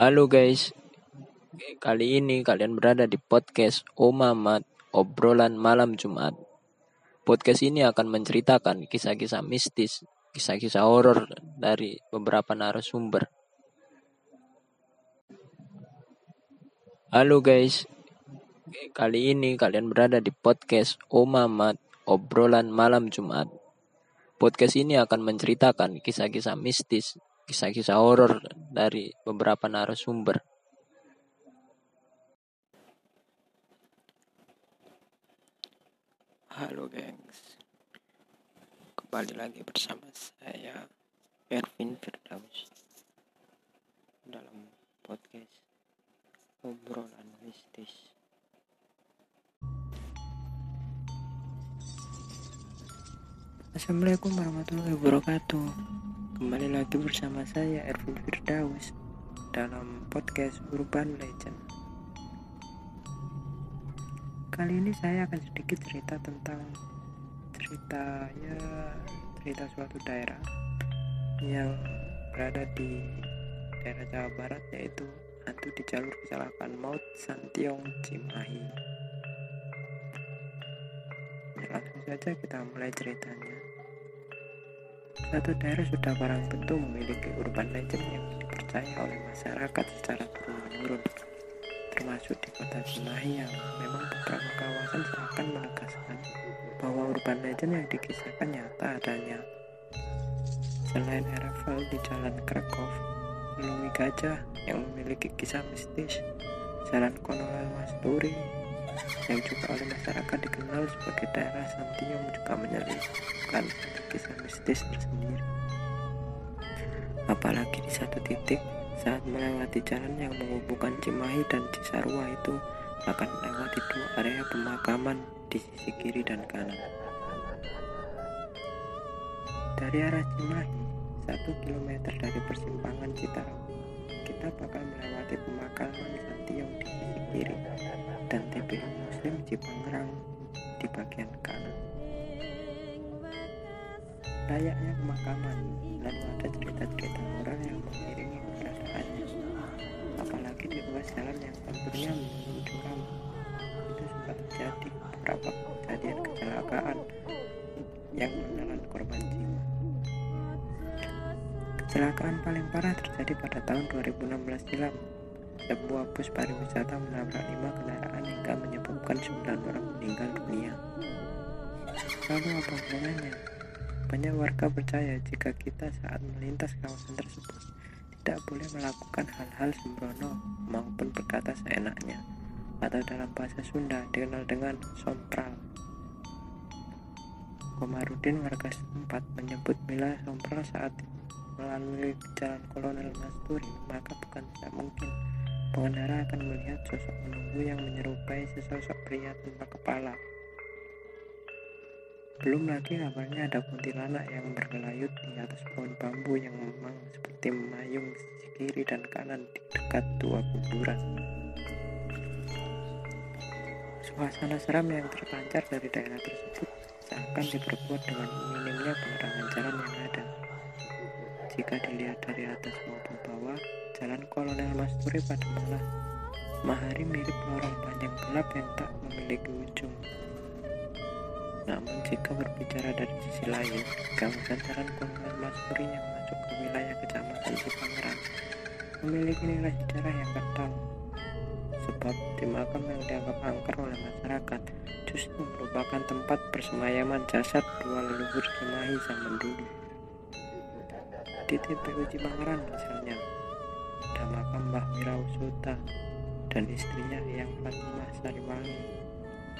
Halo guys, kali ini kalian berada di podcast Omamat Obrolan Malam Jumat. Podcast ini akan menceritakan kisah-kisah mistis, kisah-kisah horor dari beberapa narasumber. Halo guys, kali ini kalian berada di podcast Omamat Obrolan Malam Jumat. Podcast ini akan menceritakan kisah-kisah mistis, kisah-kisah horor dari beberapa narasumber. Halo gengs. Kembali lagi bersama saya Ervin Firdaus Dalam podcast Obrolan Mistis. Assalamualaikum warahmatullahi wabarakatuh Kembali lagi bersama saya Ervin Firdaus Dalam podcast Urban Legend Kali ini saya akan sedikit cerita tentang ceritanya cerita suatu daerah yang berada di daerah Jawa Barat yaitu hantu di jalur kecelakaan maut Santiong Cimahi. Ya, langsung saja kita mulai ceritanya. Suatu daerah sudah barang tentu memiliki urban legend yang dipercaya oleh masyarakat secara turun-menurun termasuk di kota Cimahi yang memang beberapa kawasan seakan menegaskan bahwa urban legend yang dikisahkan nyata adanya. Selain Eravel di Jalan Krakow, Lui Gajah yang memiliki kisah mistis, Jalan Konolel Masturi yang juga oleh masyarakat dikenal sebagai daerah Santiong juga menyelipkan kisah mistis tersendiri. Apalagi di satu titik saat melewati jalan yang menghubungkan Cimahi dan Cisarua itu akan melewati dua area pemakaman di sisi kiri dan kanan. Dari arah Cimahi, satu kilometer dari persimpangan Citarum, kita bakal melewati pemakaman Santiong di sisi kiri Muslim Cipangerang di bagian kanan. Layaknya pemakaman, lalu ada cerita-cerita orang yang mengiringi keberadaannya. Apalagi di ruas jalan yang konturnya menuju kamar, itu sempat terjadi beberapa kejadian kecelakaan yang menelan korban jiwa. Kecelakaan paling parah terjadi pada tahun 2016 silam. Sebuah bus pariwisata menabrak lima kendaraan hingga menyebabkan 9 orang meninggal dunia. Lalu apa hubungannya? Banyak warga percaya jika kita saat melintas kawasan tersebut tidak boleh melakukan hal-hal sembrono maupun berkata seenaknya atau dalam bahasa Sunda dikenal dengan sompral. Komarudin warga setempat menyebut bila sompral saat melalui jalan Kolonel Masturi maka bukan tidak mungkin pengendara akan melihat sosok menunggu yang menyerupai sesosok pria tanpa kepala. Belum lagi kabarnya ada kuntilanak yang bergelayut di atas pohon bambu yang memang seperti memayung sisi kiri dan kanan di dekat dua kuburan. Suasana seram yang terpancar dari daerah tersebut seakan diperkuat dengan minimnya penerangan jalan yang ada. Jika dilihat dari atas maupun bawah, jalan Kolonel Masturi pada malah Mahari mirip lorong panjang gelap yang tak memiliki ujung. Namun jika berbicara dari sisi lain, kawasan jalan Kolonel Masturi yang masuk ke wilayah kecamatan Cipangerang memiliki nilai sejarah yang kental. Sebab di makam yang dianggap angker oleh masyarakat justru merupakan tempat persemayaman jasad dua leluhur Cimahi zaman dulu. Di TPU Cipangerang misalnya, ada makam Mbah Wirausuta dan istrinya yang Fatimah Sariwangi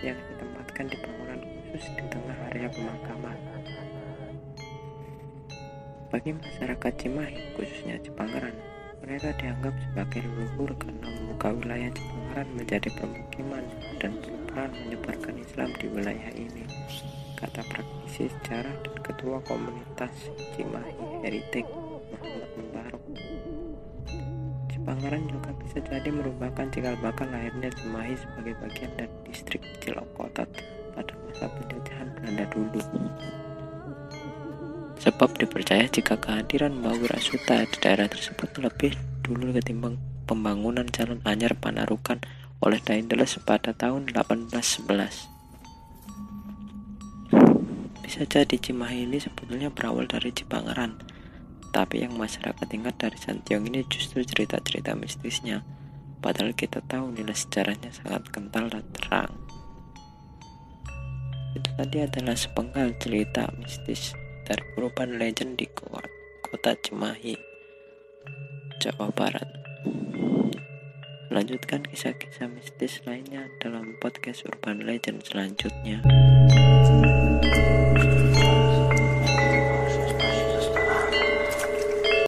yang ditempatkan di bangunan khusus di tengah area pemakaman. Bagi masyarakat Cimahi, khususnya Cipangeran, mereka dianggap sebagai leluhur karena membuka wilayah Cipangeran menjadi permukiman dan berperan menyebarkan Islam di wilayah ini. Kata praktisi sejarah dan ketua komunitas Cimahi Heritage Muhammad Cipangeran juga bisa jadi merupakan cikal bakal lahirnya Cimahi sebagai bagian dari distrik Cilokotot pada masa penjajahan Belanda dulu. Sebab dipercaya jika kehadiran Mbak Wirasuta di daerah tersebut lebih dulu ketimbang pembangunan Jalan Anyar Panarukan oleh Daindeles pada tahun 1811. Bisa jadi Cimahi ini sebetulnya berawal dari Cipangeran, tapi yang masyarakat ingat dari Santiong ini justru cerita-cerita mistisnya, padahal kita tahu nilai sejarahnya sangat kental dan terang. Itu tadi adalah sepenggal cerita mistis dari urban legend di kota Cimahi, Jawa Barat. Lanjutkan kisah-kisah mistis lainnya dalam podcast Urban Legend selanjutnya.